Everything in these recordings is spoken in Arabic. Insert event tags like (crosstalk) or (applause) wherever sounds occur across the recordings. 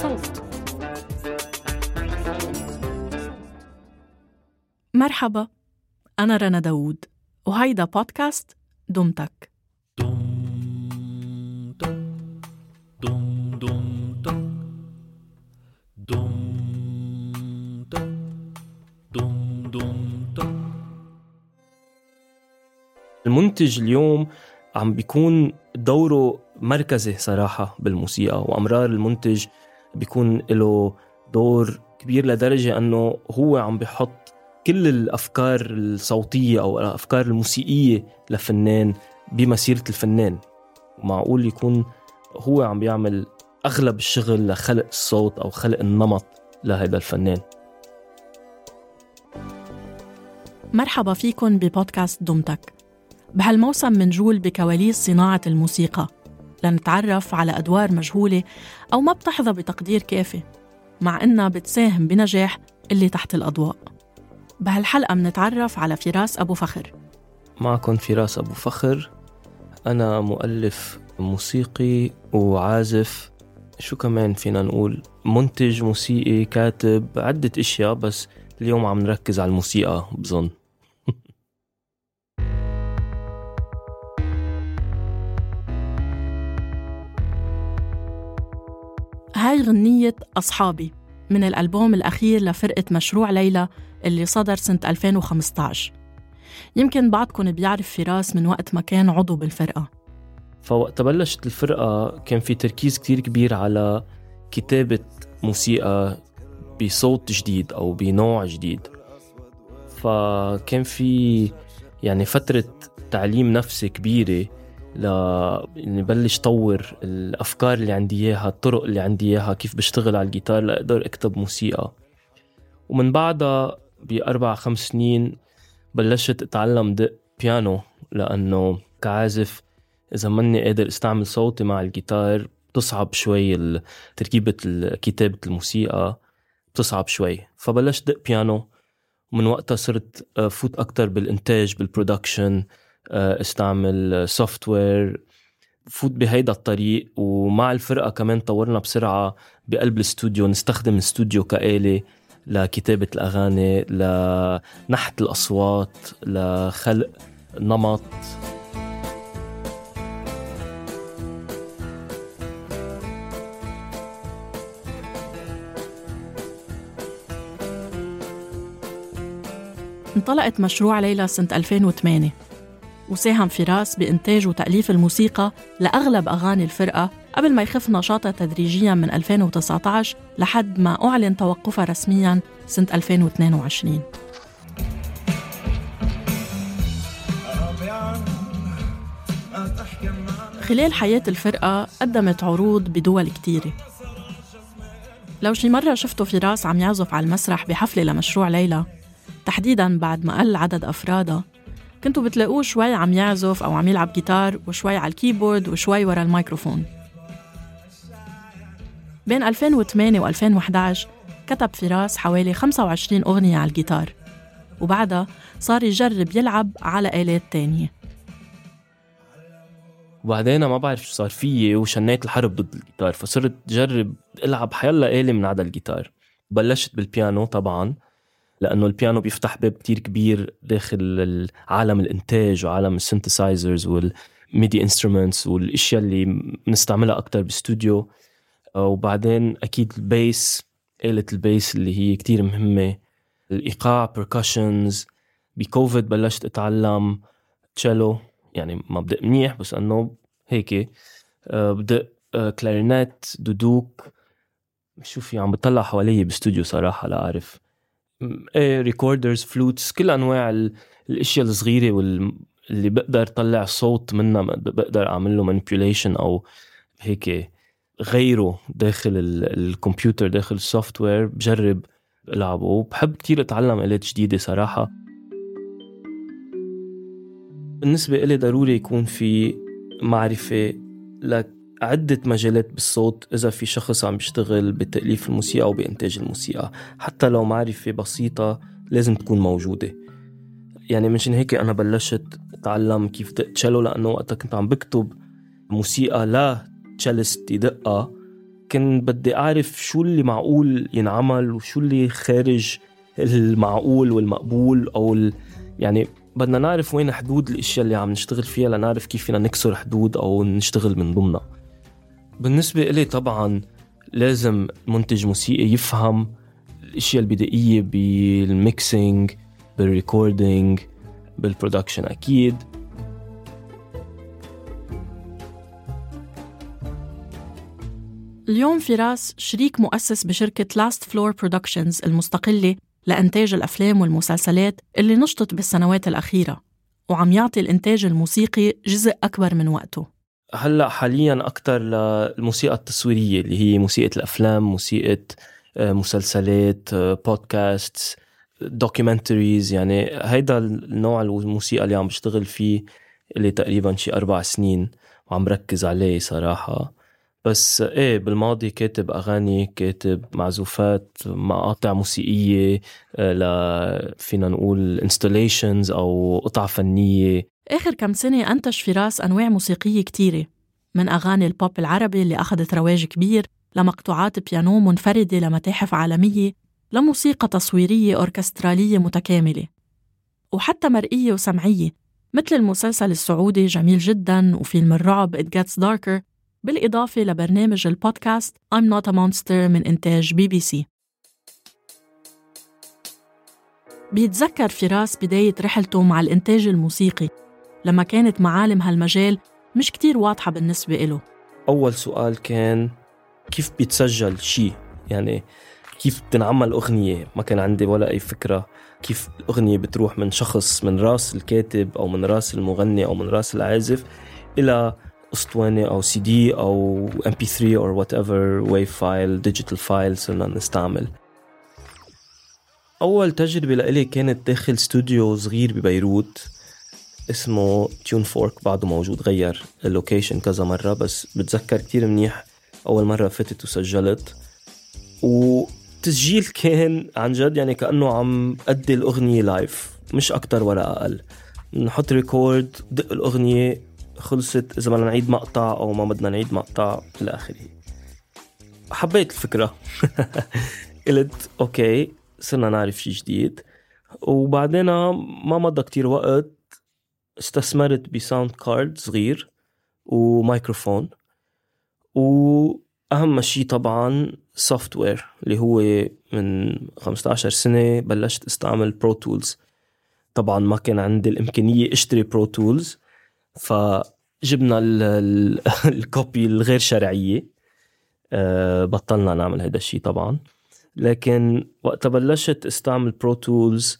صوت. مرحبا أنا رنا داوود وهيدا بودكاست دمتك. المنتج اليوم عم بيكون دوره مركزي صراحة بالموسيقى وأمرار المنتج بيكون له دور كبير لدرجة أنه هو عم بيحط كل الأفكار الصوتية أو الأفكار الموسيقية لفنان بمسيرة الفنان. ومعقول يكون هو عم بيعمل أغلب الشغل لخلق الصوت أو خلق النمط لهذا الفنان. مرحبا فيكن ببودكاست دمتك. بهالموسم منجول بكواليس صناعة الموسيقى. لنتعرف على أدوار مجهولة أو ما بتحظى بتقدير كافي مع إنها بتساهم بنجاح اللي تحت الأضواء. بهالحلقة منتعرف على فراس أبو فخر. معكم فراس أبو فخر. أنا مؤلف موسيقي وعازف. شو كمان فينا نقول؟ منتج موسيقي كاتب عدة أشياء بس اليوم عم نركز على الموسيقى بظن. هاي غنية أصحابي من الألبوم الأخير لفرقة مشروع ليلى اللي صدر سنة 2015 يمكن بعضكم بيعرف فراس من وقت ما كان عضو بالفرقة. فوقت بلشت الفرقة كان في تركيز كتير كبير على كتابة موسيقى بصوت جديد أو بنوع جديد. فكان في يعني فترة تعليم نفسي كبيرة ل نبلش طور الأفكار اللي عندي إياها الطرق اللي عندي إياها كيف بشتغل على الجيتار لأقدر أكتب موسيقى. ومن بعدها بأربع خمس سنين بلشت أتعلم دق بيانو لأنه كعازف إذا ماني قادر أستعمل صوتي مع الجيتار بتصعب شوي تركيبة كتابة الموسيقى بتصعب شوي. فبلشت دق بيانو ومن وقتها صرت فوت أكتر بالإنتاج بال production استعمل software فوت بهيدا الطريق ومع الفرقة كمان طورنا بسرعة بقلب الاستوديو نستخدم الاستوديو كآلة لكتابة الأغاني لنحت الأصوات لخلق نمط. انطلقت مشروع ليلى سنة 2008 وساهم فراس بإنتاج وتأليف الموسيقى لأغلب أغاني الفرقة قبل ما يخف نشاطها تدريجيا من 2019 لحد ما أعلن توقفها رسميا سنة 2022 خلال حياة الفرقة قدمت عروض بدول كتيرة. لو شي مرة شفتوا فراس عم يعزف على المسرح بحفلة لمشروع ليلى تحديدا بعد ما قل عدد أفرادها كنتوا بتلاقوه شوي عم يعزف أو عم يلعب جيتار وشوي على الكيبورد وشوي ورا الميكروفون. بين 2008 و 2011 كتب فراس حوالي 25 أغنية على الجيتار وبعدها صار يجرب يلعب على آلات تانية. وبعدين ما بعرف شو صار فيي وشنيت الحرب ضد الجيتار فصرت جرب ألعب حيلا آلة من عدا الجيتار. بلشت بالبيانو طبعا لأنه البيانو بيفتح باب كتير كبير داخل عالم الإنتاج وعالم ال synthesizers وال MIDI instruments والأشياء اللي بنستعملها أكثر باستوديو وبعدين أكيد ال bass آلة ال bass اللي هي كتير مهمة. الإيقاع percussions بكوفيد بلشت أتعلم تشيلو يعني ما بدق منيح بس أنه هيك. آه، بدق آه، clarinet دودوك. شو في عم بطلع حوالي باستوديو صراحة لا إيه recorders flutes كل أنواع الأشياء الصغيرة واللي بقدر طلع صوت منها بقدر أعمل له manipulation أو هيك غيره داخل الكمبيوتر داخل ال software بجرب ألعبه. وبحب كتير أتعلم آلات جديدة صراحة. بالنسبة إلي ضروري يكون في معرفة لعدة مجالات بالصوت إذا في شخص عم بيشتغل بتأليف الموسيقى أو بإنتاج الموسيقى. حتى لو معرفة بسيطة لازم تكون موجودة. يعني منشان هيك أنا بلشت أتعلم كيف دق لأنه وقتها كنت عم بكتب موسيقى لا تشيلست يدقها كان بدي أعرف شو اللي معقول ينعمل وشو اللي خارج المعقول والمقبول أو ال... يعني بدنا نعرف وين حدود الأشياء اللي عم نشتغل فيها لنعرف كيف فينا نكسر حدود أو نشتغل من ضمنها. بالنسبة إلي طبعا لازم منتج موسيقي يفهم الأشياء البدائية بال mixing بال recording بال production أكيد. اليوم فراس شريك مؤسس بشركة Last Floor Productions المستقلة لإنتاج الأفلام والمسلسلات اللي نشطت بالسنوات الأخيرة وعم يعطي الإنتاج الموسيقي جزء أكبر من وقته. هلأ حاليا أكثر للموسيقى التصويرية اللي هي موسيقى الأفلام موسيقى آه، مسلسلات بودكاست آه، documentaries يعني هيدا النوع الموسيقى اللي عم بشتغل فيه اللي تقريبا شي أربع سنين وعم ركز عليه صراحة. بس إيه بالماضي كاتب أغاني كاتب معزوفات مقاطع موسيقية آه، ل فينا نقول installations أو قطع فنية. آخر كم سنة أنتج فراس أنواع موسيقية كتيرة من أغاني البوب العربي اللي أخذت رواج كبير لمقطوعات بيانو منفردة لمتاحف عالمية لموسيقى تصويرية أوركسترالية متكاملة وحتى مرئية وسمعية مثل المسلسل السعودي جميل جدا وفيلم الرعب It Gets Darker بالإضافة لبرنامج البودكاست I'm Not a Monster من إنتاج بي بي سي. بيتذكر فراس بداية رحلته مع الإنتاج الموسيقي لما كانت معالم هالمجال مش كتير واضحة بالنسبة إله. أول سؤال كان كيف بيتسجل شيء يعني كيف بتنعمل أغنية؟ ما كان عندي ولا أي فكرة كيف الأغنية بتروح من شخص من راس الكاتب أو من راس المغني أو من راس العازف إلى أسطوانة أو سي دي أو MP3 أو whatever wave file digital file صرنا نستعمل. أول تجربة لإلي كانت داخل استوديو صغير ببيروت. اسمه Tune Fork بعده موجود غير ال location كذا مرة بس بتذكر كتير منيح. أول مرة فتت وسجلت. وتسجيل كان عن جد يعني كأنه عم أدي الأغنية live مش أكتر ولا أقل. نحط record دق الأغنية خلصت. إذا بدنا نعيد مقطع أو ما بدنا نعيد مقطع إلى آخره. حبيت الفكرة. (laughs) قلت okay صرنا نعرف شيء جديد. وبعدين ما مضى كتير وقت. استثمرت ب sound card صغير ومايكروفون وأهم شيء طبعا software اللي هو من 15 سنة بلشت استعمل Pro Tools طبعا ما كان عندي الإمكانية أشتري Pro Tools فجبنا (laughs) ال copy الغير شرعية. آه، بطلنا نعمل هذا الشيء طبعا. لكن وقت بلشت استعمل Pro Tools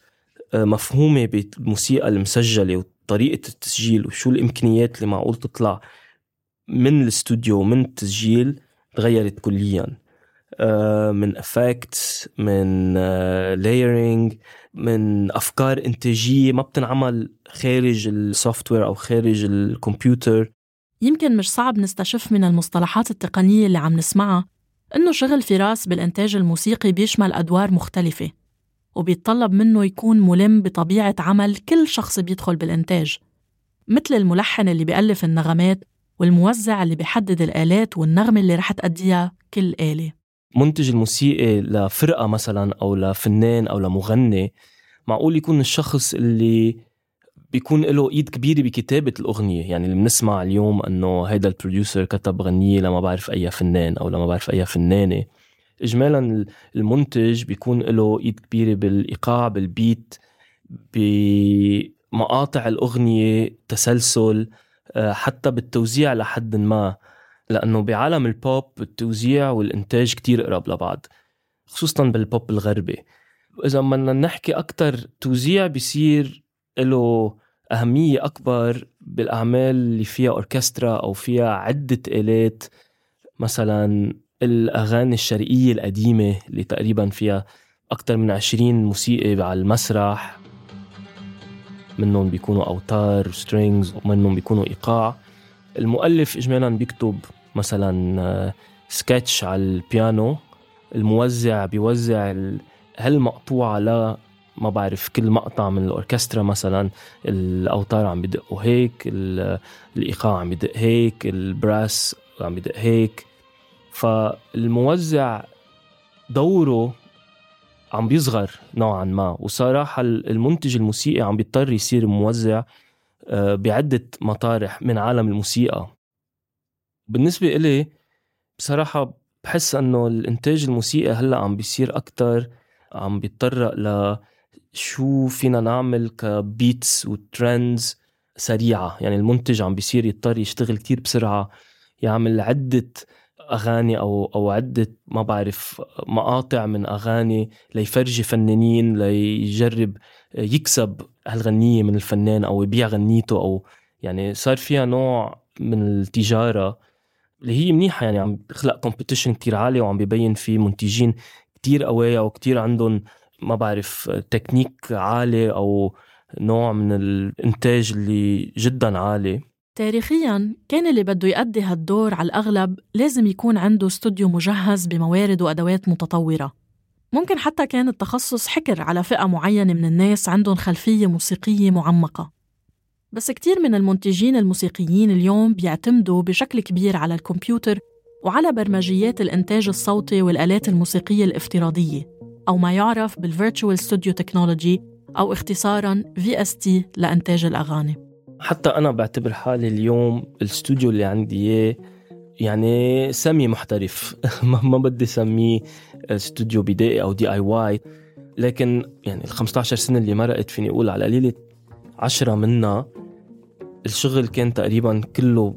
آه، مفهومة بالموسيقى المسجلة وطريقه التسجيل وشو الإمكانيات اللي معقول تطلع من الاستوديو من التسجيل تغيرت كليا. آه، من effects من layering من أفكار إنتاجية ما بتنعمل خارج ال software أو خارج الكمبيوتر. يمكن مش صعب نستشف من المصطلحات التقنية اللي عم نسمعها إنه شغل فراس بالإنتاج الموسيقي بيشمل أدوار مختلفة. وبيتطلب منه يكون ملم بطبيعة عمل كل شخص بيدخل بالإنتاج مثل الملحن اللي بيألف النغمات والموزع اللي بيحدد الآلات والنغمة اللي رح تأديها كل آلة. المنتج الموسيقي لفرقة مثلا أو لفنان أو لمغني معقول يكون الشخص اللي بيكون له إيد كبيرة بكتابة الأغنية؟ يعني اللي بنسمع اليوم إنه هيدا البروديوسر كتب غنية لما بعرف أي فنان أو لما بعرف أي فنانة. اجمالا المنتج بيكون له إيد كبيرة بالإيقاع بالبيت بمقاطع الأغنية تسلسل آه، حتى بالتوزيع لحد ما. لأنه بعالم البوب التوزيع والإنتاج كتير قرب لبعض خصوصا بالبوب الغربي. إذا بدنا نحكي أكثر توزيع بيصير له أهمية أكبر بالأعمال اللي فيها أوركسترا أو فيها عدة آلات. مثلا الأغاني الشرقية القديمة اللي تقريبا فيها أكثر من عشرين موسيقي على المسرح. منهم بيكونوا أوتار strings ومنهم بيكونوا إيقاع. المؤلف إجمالا بيكتب مثلا سكتش على البيانو. الموزع بيوزع هالمقطوعة ل ما بعرف. كل مقطع من الأوركسترا مثلا الأوتار عم بدقوا هيك الإيقاع عم بدق هيك ال brass عم بدق هيك. فالموزع دوره عم بيصغر نوعا ما وصراحة المنتج الموسيقي عم بيضطر يصير موزع آه، بعدة مطارح من عالم الموسيقى. بالنسبة إلي بصراحة بحس أنه الإنتاج الموسيقي هلأ عم بيصير أكتر عم بيتطرق ل شو فينا نعمل كبيتس وترندز سريعة. يعني المنتج عم بيصير يضطر يشتغل كتير بسرعة يعمل عدة أغاني أو أو عدة ما بعرف مقاطع من أغاني ليفرجي فنانين ليجرب يكسب هالغنية من الفنان أو يبيع غنيته أو يعني صار فيها نوع من التجارة اللي هي منيحة يعني عم بخلق competition كتير عالي وعم ببين في منتجين كتير قوايا وكتير عندهم ما بعرف تكنيك عالي أو نوع من الإنتاج اللي جدا عالي. تاريخيا كان اللي بده يأدي هالدور على الأغلب لازم يكون عنده استوديو مجهز بموارد وأدوات متطورة. ممكن حتى كان التخصص حكر على فئة معينة من الناس عندهم خلفية موسيقية معمقة. بس كتير من المنتجين الموسيقيين اليوم بيعتمدوا بشكل كبير على الكمبيوتر وعلى برمجيات الإنتاج الصوتي والآلات الموسيقية الافتراضية أو ما يعرف بال virtual studio technology أو اختصاراً VST لإنتاج الأغاني. حتى أنا بعتبر حالي اليوم الاستوديو اللي عندي إياه يعني سمي محترف. (laughs) ما بدي سميه استوديو بدائي أو DIY لكن يعني ال 15 سنة اللي مرقت فيني أقول على قليلة عشرة منها الشغل كان تقريبا كله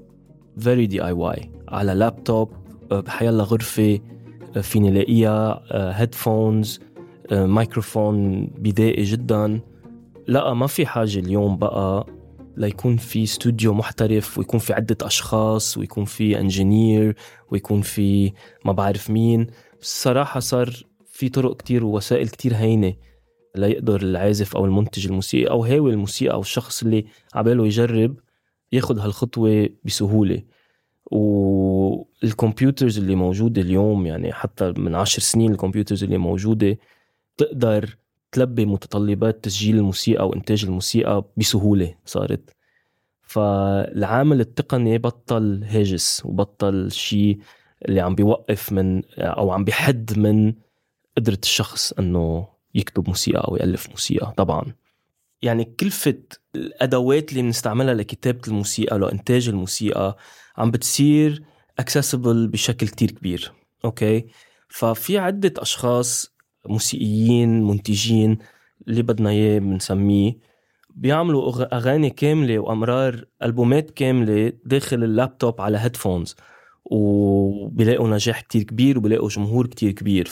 very DIY على لابتوب بحيالله غرفة فيني لاقيها headphones آه، مايكروفون آه، بدائي جدا. لا ما في حاجة اليوم بقى ليكون في استوديو محترف ويكون في عدة أشخاص ويكون في engineer ويكون في ما بعرف مين. الصراحة صار في طرق كتير ووسائل كتير هينة ليقدر العازف أو المنتج الموسيقي أو هاوي الموسيقى أو الشخص اللي عباله يجرب ياخد هالخطوة بسهولة. وال computers اللي موجودة اليوم يعني حتى من عشر سنين ال computers اللي موجودة تقدر تلبي متطلبات تسجيل الموسيقى وإنتاج الموسيقى بسهولة صارت. فالعامل التقني بطل هاجس وبطل شيء اللي عم بيوقف من أو عم بيحد من قدرة الشخص أنه يكتب موسيقى أو يألف موسيقى طبعا. يعني كلفة الأدوات اللي بنستعملها لكتابة الموسيقى لإنتاج الموسيقى عم بتصير اكسسبل بشكل كتير كبير okay؟ ففي عدة أشخاص موسيقيين منتجين اللي بدنا إياه بنسميه. بيعملوا أغاني كاملة وأمرار ألبومات كاملة داخل اللابتوب على headphones وبيلاقوا نجاح كتير كبير وبيلاقوا جمهور كتير كبير.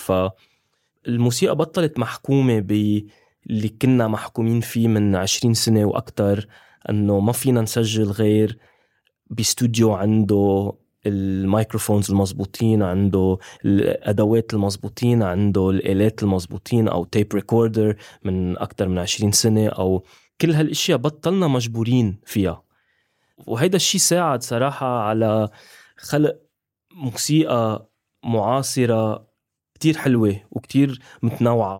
فالموسيقى بطلت محكومة باللي كنا محكومين فيه من عشرين سنة وأكتر أنه ما فينا نسجل غير باستوديو عنده الميكروفونز المضبوطين عنده الأدوات المضبوطين عنده الآلات المضبوطين أو tape recorder من أكثر من 20 سنة أو كل هالأشياء بطلنا مجبورين فيها. وهيدا الشيء ساعد صراحة على خلق موسيقى معاصرة كتير حلوة وكتير متنوعة.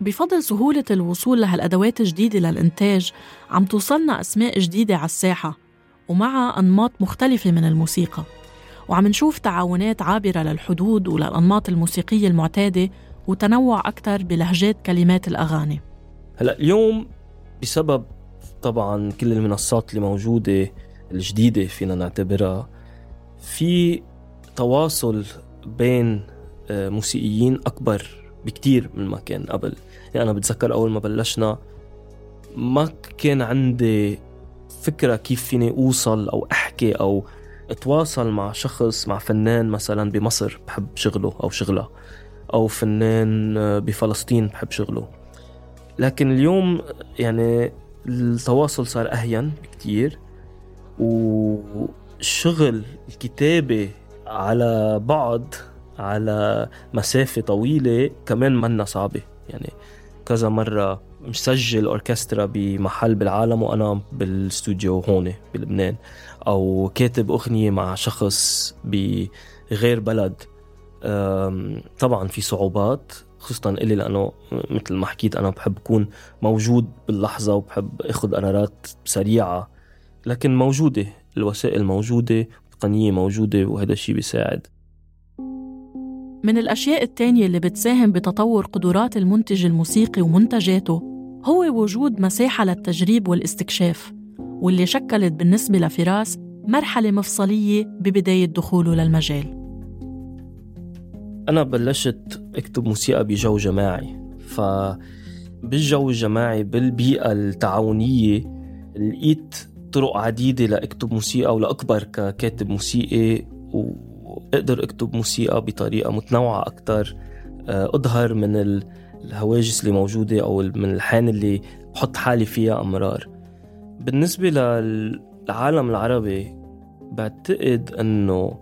بفضل سهولة الوصول لهالأدوات الجديدة للإنتاج عم توصلنا أسماء جديدة على الساحة ومعها أنماط مختلفة من الموسيقى. وعم نشوف تعاونات عابرة للحدود وللأنماط الموسيقية المعتادة وتنوع أكثر بلهجات كلمات الأغاني. هلا اليوم بسبب طبعا كل المنصات اللي موجودة الجديدة فينا نعتبرها في تواصل بين آه، موسيقيين أكبر بكتير من ما كان قبل. يعني أنا بتذكر أول ما بلشنا ما كان عندي فكرة كيف فيني أوصل أو أحكي أو أتواصل مع شخص مع فنان مثلا بمصر بحب شغله أو شغلها أو فنان بفلسطين بحب شغله. لكن اليوم يعني التواصل صار أهين بكتير والشغل الكتابة على بعد على مسافة طويلة كمان منا صعبة. يعني كذا مرة مسجل أوركسترا بمحل بالعالم وأنا بالاستوديو هون بلبنان أو كاتب أغنية مع شخص بغير بلد. طبعا في صعوبات خصوصا إلي لأنه مثل ما حكيت أنا بحب أكون موجود باللحظة وبحب أخذ قرارات سريعة لكن موجودة الوسائل موجودة التقنية موجودة وهذا الشيء بيساعد. من الأشياء التانية اللي بتساهم بتطور قدرات المنتج الموسيقي ومنتجاته هو وجود مساحة للتجريب والاستكشاف واللي شكلت بالنسبة لفراس مرحلة مفصلية ببداية دخوله للمجال. أنا بلشت أكتب موسيقى بجو جماعي ف بالجو الجماعي بالبيئة التعاونية لقيت طرق عديدة لأكتب موسيقى ولأكبر ككاتب موسيقي وأقدر أكتب موسيقى بطريقة متنوعة أكتر آه، أظهر من ال- الهواجس اللي موجودة أو من الحان اللي بحط حالي فيها أمرار. بالنسبة للعالم العربي بعتقد أنه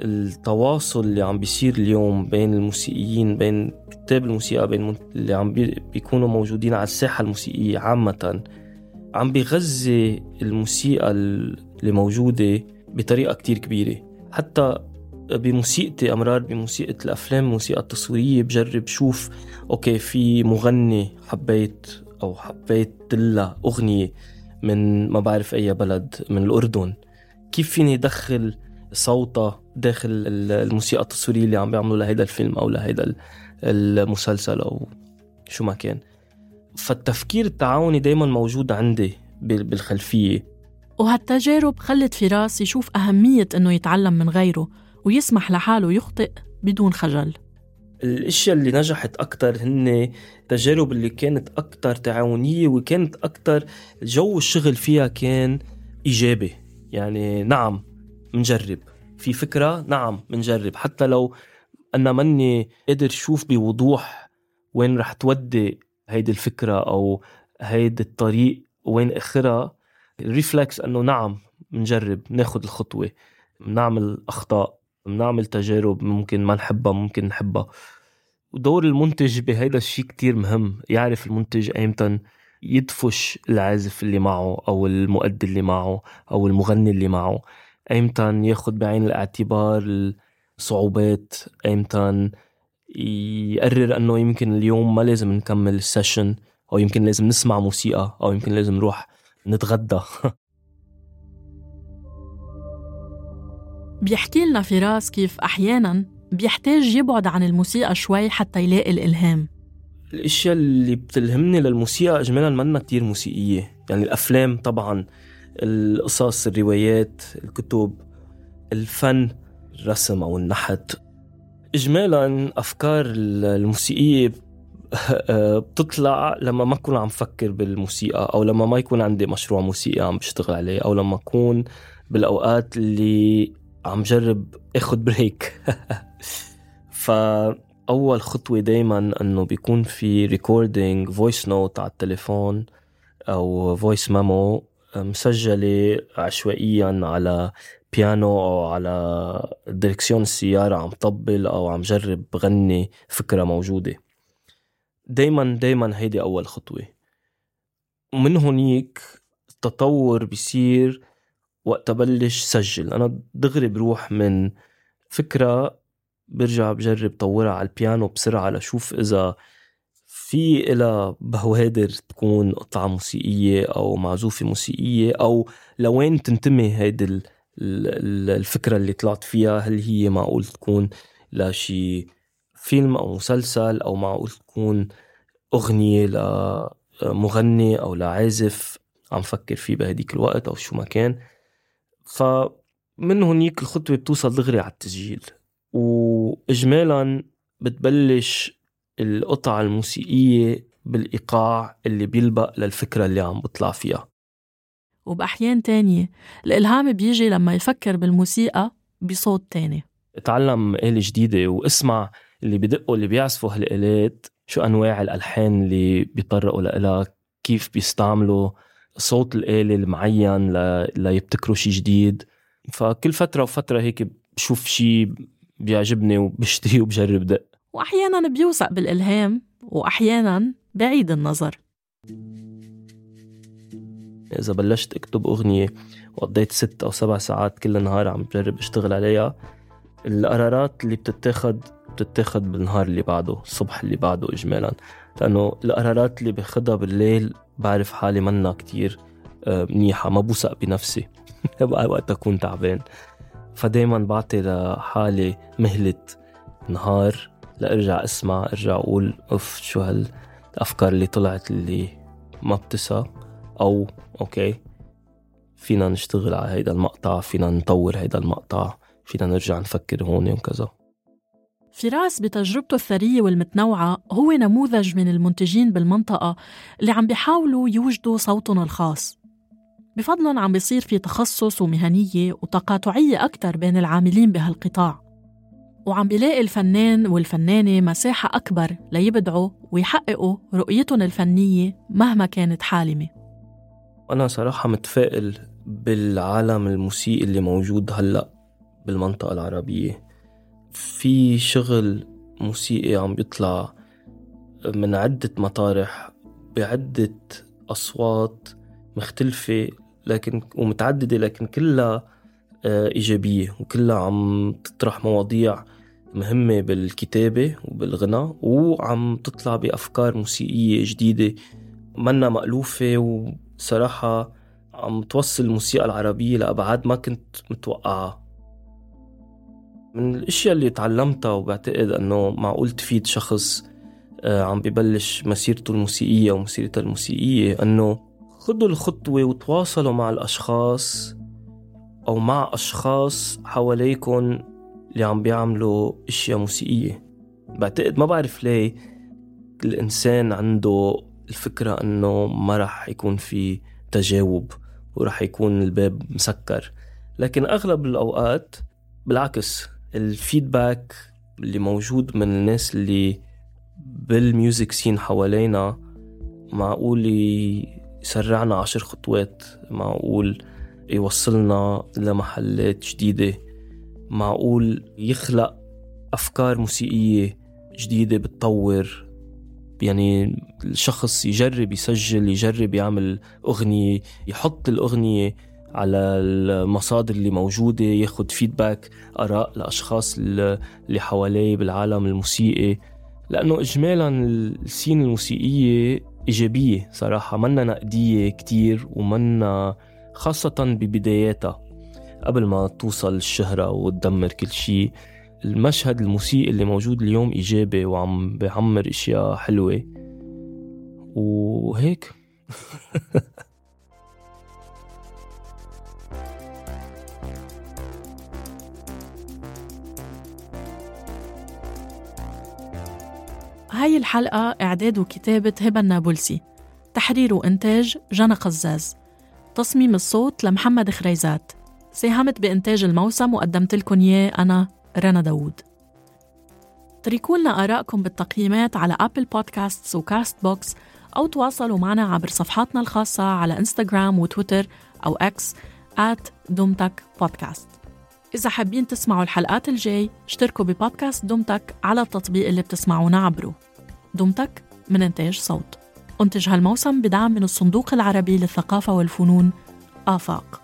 التواصل اللي عم بيصير اليوم بين الموسيقيين بين كتاب الموسيقى بين اللي عم بي- بيكونوا موجودين على الساحة الموسيقية عامة عم بيغذي الموسيقى اللي موجودة بطريقة كتير كبيرة. حتى بموسيقتي أمرار بموسيقى الأفلام الموسيقى التصويرية بجرب شوف أوكي في مغني حبيت أو حبيت لها أغنية من ما بعرف أي بلد من الأردن. كيف فيني أدخل صوتها داخل ال- الموسيقى التصويرية اللي عم بيعملوا لهيدا الفيلم أو لهيدا ال- المسلسل أو شو ما كان؟ فالتفكير التعاوني دايما موجود عندي بال- بالخلفية. وهالتجارب خلت فراس يشوف أهمية إنه يتعلم من غيره. ويسمح لحاله يخطئ بدون خجل. الأشياء اللي نجحت أكتر هن التجارب اللي كانت أكتر تعاونية وكانت أكتر جو الشغل فيها كان إيجابي. يعني نعم منجرب. في فكرة نعم منجرب. حتى لو أنا مني قادر شوف بوضوح وين رح تودي هيدي الفكرة أو هيدي الطريق وين آخرها ال reflex إنه نعم منجرب ناخد الخطوة بنعمل أخطاء. بنعمل تجارب ممكن ما نحبها ممكن نحبها. ودور المنتج بهيدا الشيء كتير مهم. يعرف المنتج ايمتى يدفش العازف اللي معه أو المؤدي اللي معه أو المغني اللي معه. ايمتى ياخد بعين الاعتبار الصعوبات. ايمتى يقرر إنه يمكن اليوم ما لازم نكمل السيشن أو يمكن لازم نسمع موسيقى أو يمكن لازم نروح نتغدى. (laughs) بيحكي لنا فراس كيف أحيانا بيحتاج يبعد عن الموسيقى شوي حتى يلاقي الإلهام. الأشياء اللي بتلهمني للموسيقى اجمالا منا كتير موسيقية. يعني الأفلام طبعا القصص الروايات الكتب الفن الرسم أو النحت. اجمالا أفكار الموسيقية (laughs) بتطلع لما ما اكون عم فكر بالموسيقى أو لما ما يكون عندي مشروع موسيقي عم بشتغل عليه أو لما أكون بالأوقات اللي عم جرب اخد break (laughs) فأول خطوة دايما إنه بيكون في recording voice note على التليفون أو voice memo مسجلة عشوائيا على بيانو أو على دركسيون السيارة عم طبل أو عم جرب غني فكرة موجودة. دايما دايما هيدي أول خطوة. ومن هونيك التطور بيصير وقت بلش سجل. أنا دغري بروح من فكرة برجع بجرب طورها على البيانو بسرعة لشوف إذا في إلها بوادر تكون قطعة موسيقية أو معزوفة موسيقية أو لوين تنتمي هيدي الفكرة اللي طلعت فيها. هل هي معقول تكون لشي فيلم أو مسلسل أو معقول تكون أغنية لمغني أو لعازف عم فكر فيه بهديك الوقت أو شو ما كان. فمن هونيك الخطوة بتوصل دغري على التسجيل وإجمالا بتبلش القطع الموسيقية بالإيقاع اللي بيلبق للفكرة اللي عم بطلع فيها. وبأحيان تانية الإلهام بيجي لما يفكر بالموسيقى بصوت تاني. اتعلم آلة جديدة واسمع اللي بدقوا اللي بيعزفوا هالآلات شو أنواع الألحان اللي بيطرقوا لها كيف بيستعملوا صوت الآلة المعين ليبتكروا شي جديد. فكل فترة وفترة هيك بشوف شي بيعجبني وبشتري (laughs) وبجرب دق. وأحيانا بيوثق بالإلهام وأحيانا بعيد النظر. إذا بلشت أكتب أغنية وقضيت ست أو سبع ساعات كل نهار عم بجرب أشتغل عليها القرارات اللي بتتاخد بتتاخد بالنهار اللي بعده الصبح اللي بعده إجمالا. لأنه القرارات اللي باخدها بالليل بعرف حالي منا كتير آه، منيحة ما بوثق بنفسي. (laughs) وقت أكون تعبان. فدايما بعطي لحالي مهلة نهار لأرجع أسمع أرجع أقول أوف شو هالأفكار اللي طلعت اللي ما بتسا. أو أوكي فينا نشتغل على هيدا المقطع فينا نطور هيدا المقطع فينا نرجع نفكر هون وكذا فراس بتجربته الثرية والمتنوعة هو نموذج من المنتجين بالمنطقة اللي عم بيحاولوا يوجدوا صوتهم الخاص. بفضلهم عم بيصير في تخصص ومهنية وتقاطعية أكثر بين العاملين بهالقطاع. وعم بيلاقي الفنان والفنانة مساحة أكبر ليبدعوا ويحققوا رؤيتهم الفنية مهما كانت حالمة. أنا صراحة متفائل بالعالم الموسيقي اللي موجود هلأ بالمنطقة العربية. في شغل موسيقي عم بيطلع من عدة مطارح بعدة أصوات مختلفة لكن ومتعددة لكن كلها آه، إيجابية وكلها عم تطرح مواضيع مهمة بالكتابة وبالغنى وعم تطلع بأفكار موسيقية جديدة منا مألوفة وصراحة عم توصل الموسيقى العربية لأبعاد ما كنت متوقعها. من الأشياء اللي تعلمتها وبعتقد إنه معقول تفيد شخص آه، عم ببلش مسيرته الموسيقية ومسيرتها الموسيقية إنه خدوا الخطوة وتواصلوا مع الأشخاص أو مع أشخاص حواليكم اللي عم بيعملوا أشياء موسيقية. بعتقد ما بعرف ليه الإنسان عنده الفكرة إنه ما رح يكون في تجاوب ورح يكون الباب مسكر. لكن أغلب الأوقات بالعكس. الفيدباك اللي موجود من الناس اللي بالميوزك سين حوالينا معقول يسرعنا عشر خطوات معقول يوصلنا لمحلات جديدة معقول يخلق أفكار موسيقية جديدة بتطور. يعني الشخص يجرب يسجل يجرب يعمل أغنية يحط الأغنية على المصادر اللي موجودة ياخد فيدباك آراء لأشخاص اللي حواليه بالعالم الموسيقي. لأنه إجمالا السين الموسيقية إيجابية صراحة منا نقدية كتير ومنا خاصة ببداياتها. قبل ما توصل الشهرة وتدمر كل شيء المشهد الموسيقي اللي موجود اليوم إيجابي وعم بيعمر إشياء حلوة. وهيك. (laughs) هاي الحلقة إعداد وكتابة هبة النابلسي. تحرير وإنتاج جنى قزاز. تصميم الصوت لمحمد خريزات. ساهمت بإنتاج الموسم وقدمت لكم إياه أنا رنا داوود. اتركوا لنا آرائكم بالتقييمات على أبل بودكاست وكاست بوكس أو تواصلوا معنا عبر صفحاتنا الخاصة على إنستغرام وتويتر أو إكس at دومتك بودكاست. إذا حابين تسمعوا الحلقات الجاي اشتركوا ببودكاست دومتك على التطبيق اللي بتسمعونا عبره. دومتك من إنتاج صوت. أنتج هالموسم بدعم من الصندوق العربي للثقافة والفنون آفاق.